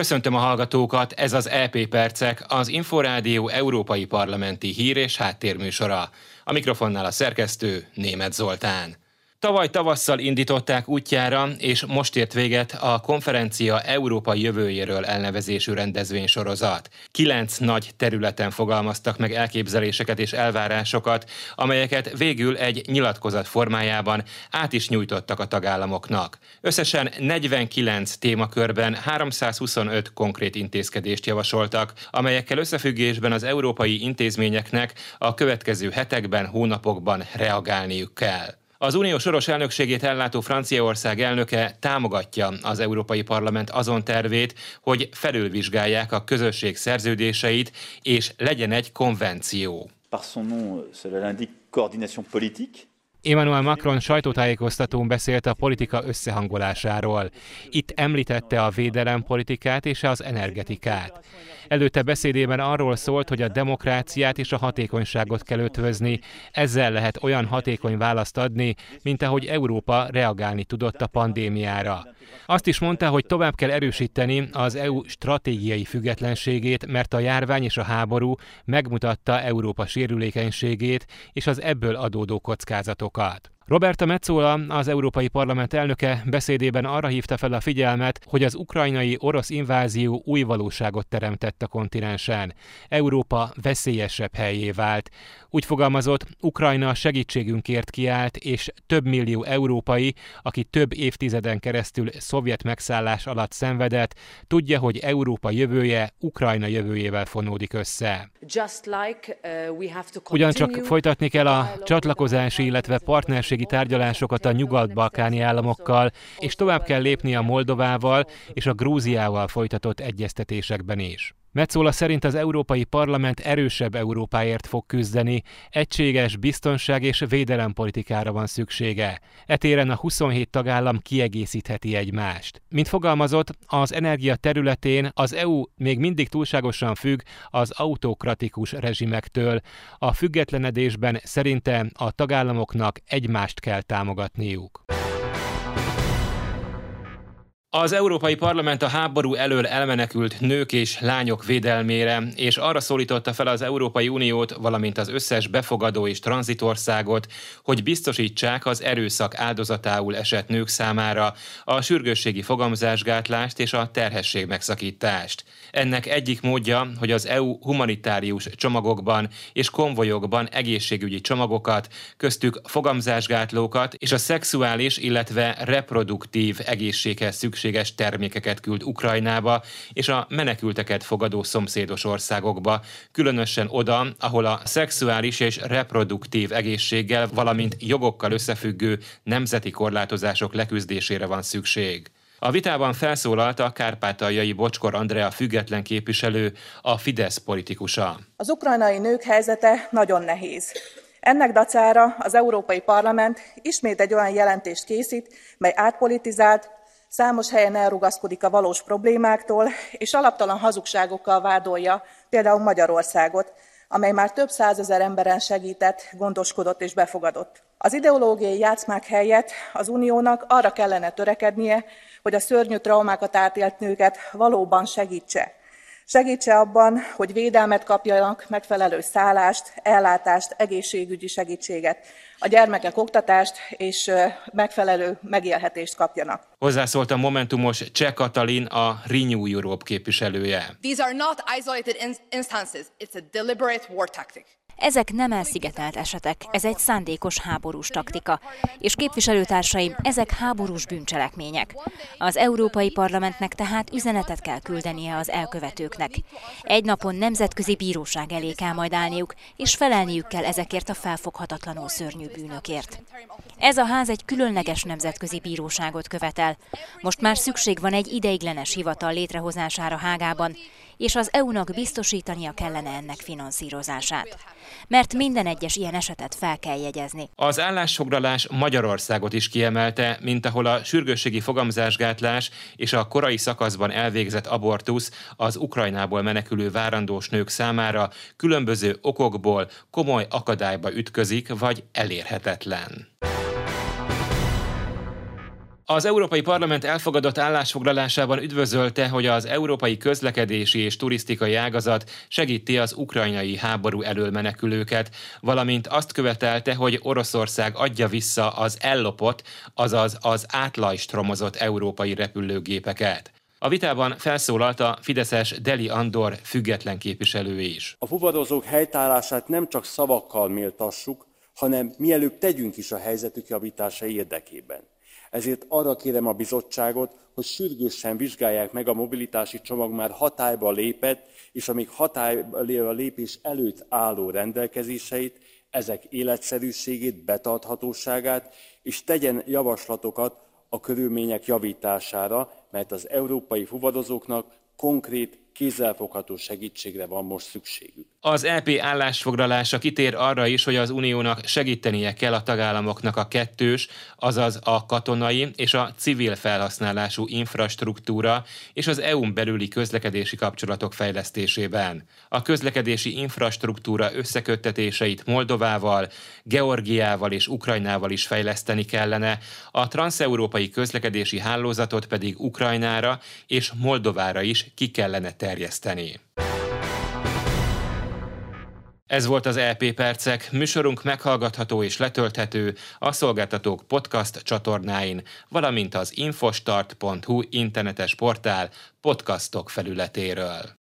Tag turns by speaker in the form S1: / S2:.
S1: Köszöntöm a hallgatókat, ez az EP Percek, az Inforádió Európai Parlamenti Hír és Háttérműsora. A mikrofonnál a szerkesztő Német Zoltán. Tavaly tavasszal indították útjára, és most ért véget a konferencia Európa jövőjéről elnevezésű rendezvénysorozat. Kilenc nagy területen fogalmaztak meg elképzeléseket és elvárásokat, amelyeket végül egy nyilatkozat formájában át is nyújtottak a tagállamoknak. Összesen 49 témakörben 325 konkrét intézkedést javasoltak, amelyekkel összefüggésben az európai intézményeknek a következő hetekben, hónapokban reagálniuk kell. Az unió soros elnökségét ellátó Franciaország elnöke támogatja az Európai Parlament azon tervét, hogy felülvizsgálják a közösség szerződéseit, és legyen egy konvenció. Par son nom, cela l'indique coordination politique, Emmanuel Macron sajtótájékoztatón beszélt a politika összehangolásáról. Itt említette a védelempolitikát és az energetikát. Előtte beszédében arról szólt, hogy a demokráciát és a hatékonyságot kell ötvözni, ezzel lehet olyan hatékony választ adni, mint ahogy Európa reagálni tudott a pandémiára. Azt is mondta, hogy tovább kell erősíteni az EU stratégiai függetlenségét, mert a járvány és a háború megmutatta Európa sérülékenységét és az ebből adódó kockázatokat. advokat. Roberta Metzola, az Európai Parlament elnöke beszédében arra hívta fel a figyelmet, hogy az ukrajnai orosz invázió új valóságot teremtett a kontinensen. Európa veszélyesebb helyé vált. Úgy fogalmazott, Ukrajna segítségünkért kiállt, és több millió európai, aki több évtizeden keresztül szovjet megszállás alatt szenvedett, tudja, hogy Európa jövője Ukrajna jövőjével fonódik össze. Uh, Ugyancsak folytatni kell a csatlakozási, illetve partnerség partnerségi tárgyalásokat a nyugat-balkáni államokkal, és tovább kell lépni a Moldovával és a Grúziával folytatott egyeztetésekben is. Metzola szerint az Európai Parlament erősebb Európáért fog küzdeni, egységes biztonság és védelempolitikára van szüksége. Etéren a 27 tagállam kiegészítheti egymást. Mint fogalmazott, az energia területén az EU még mindig túlságosan függ az autokratikus rezsimektől. A függetlenedésben szerinte a tagállamoknak egymást kell támogatniuk. Az Európai Parlament a háború elől elmenekült nők és lányok védelmére, és arra szólította fel az Európai Uniót, valamint az összes befogadó és tranzitországot, hogy biztosítsák az erőszak áldozatául esett nők számára a sürgősségi fogamzásgátlást és a terhesség megszakítást. Ennek egyik módja, hogy az EU humanitárius csomagokban és konvojokban egészségügyi csomagokat, köztük fogamzásgátlókat és a szexuális, illetve reproduktív egészséghez szükséges termékeket küld Ukrajnába és a menekülteket fogadó szomszédos országokba, különösen oda, ahol a szexuális és reproduktív egészséggel, valamint jogokkal összefüggő nemzeti korlátozások leküzdésére van szükség. A vitában felszólalt a kárpátaljai Bocskor Andrea független képviselő, a Fidesz politikusa.
S2: Az ukrajnai nők helyzete nagyon nehéz. Ennek dacára az Európai Parlament ismét egy olyan jelentést készít, mely átpolitizált, számos helyen elrugaszkodik a valós problémáktól, és alaptalan hazugságokkal vádolja például Magyarországot, amely már több százezer emberen segített, gondoskodott és befogadott. Az ideológiai játszmák helyett az uniónak arra kellene törekednie, hogy a szörnyű traumákat átélt nőket valóban segítse. Segítse abban, hogy védelmet kapjanak, megfelelő szállást, ellátást, egészségügyi segítséget, a gyermekek oktatást és megfelelő megélhetést kapjanak.
S1: Hozzászólt a Momentumos Cseh Katalin, a Renew Europe képviselője.
S3: These are not isolated instances. It's a deliberate war tactic.
S4: Ezek nem elszigetelt esetek, ez egy szándékos háborús taktika. És képviselőtársaim, ezek háborús bűncselekmények. Az Európai Parlamentnek tehát üzenetet kell küldenie az elkövetőknek. Egy napon nemzetközi bíróság elé kell majd állniuk, és felelniük kell ezekért a felfoghatatlanul szörnyű bűnökért. Ez a ház egy különleges nemzetközi bíróságot követel. Most már szükség van egy ideiglenes hivatal létrehozására Hágában, és az EU-nak biztosítania kellene ennek finanszírozását. Mert minden egyes ilyen esetet fel kell jegyezni.
S1: Az állásfoglalás Magyarországot is kiemelte, mint ahol a sürgősségi fogamzásgátlás és a korai szakaszban elvégzett abortusz az Ukrajnából menekülő várandós nők számára különböző okokból komoly akadályba ütközik vagy elérhetetlen. Az Európai Parlament elfogadott állásfoglalásában üdvözölte, hogy az európai közlekedési és turisztikai ágazat segíti az ukrajnai háború elől menekülőket, valamint azt követelte, hogy Oroszország adja vissza az ellopott, azaz az átlajstromozott európai repülőgépeket. A vitában felszólalt a Fideszes Deli Andor független képviselő is.
S5: A fuvarozók helytállását nem csak szavakkal méltassuk, hanem mielőbb tegyünk is a helyzetük javítása érdekében. Ezért arra kérem a bizottságot, hogy sürgősen vizsgálják meg a mobilitási csomag már hatályba lépett, és amíg hatályba lépés előtt álló rendelkezéseit, ezek életszerűségét, betarthatóságát, és tegyen javaslatokat a körülmények javítására, mert az európai fuvarozóknak konkrét kézzelfogható segítségre van most szükségük.
S1: Az EP állásfoglalása kitér arra is, hogy az uniónak segítenie kell a tagállamoknak a kettős, azaz a katonai és a civil felhasználású infrastruktúra és az EU-n belüli közlekedési kapcsolatok fejlesztésében. A közlekedési infrastruktúra összeköttetéseit Moldovával, Georgiával és Ukrajnával is fejleszteni kellene, a transeurópai közlekedési hálózatot pedig Ukrajnára és Moldovára is ki kellene terjeszteni. Ez volt az EP Percek, műsorunk meghallgatható és letölthető a szolgáltatók podcast csatornáin, valamint az infostart.hu internetes portál podcastok felületéről.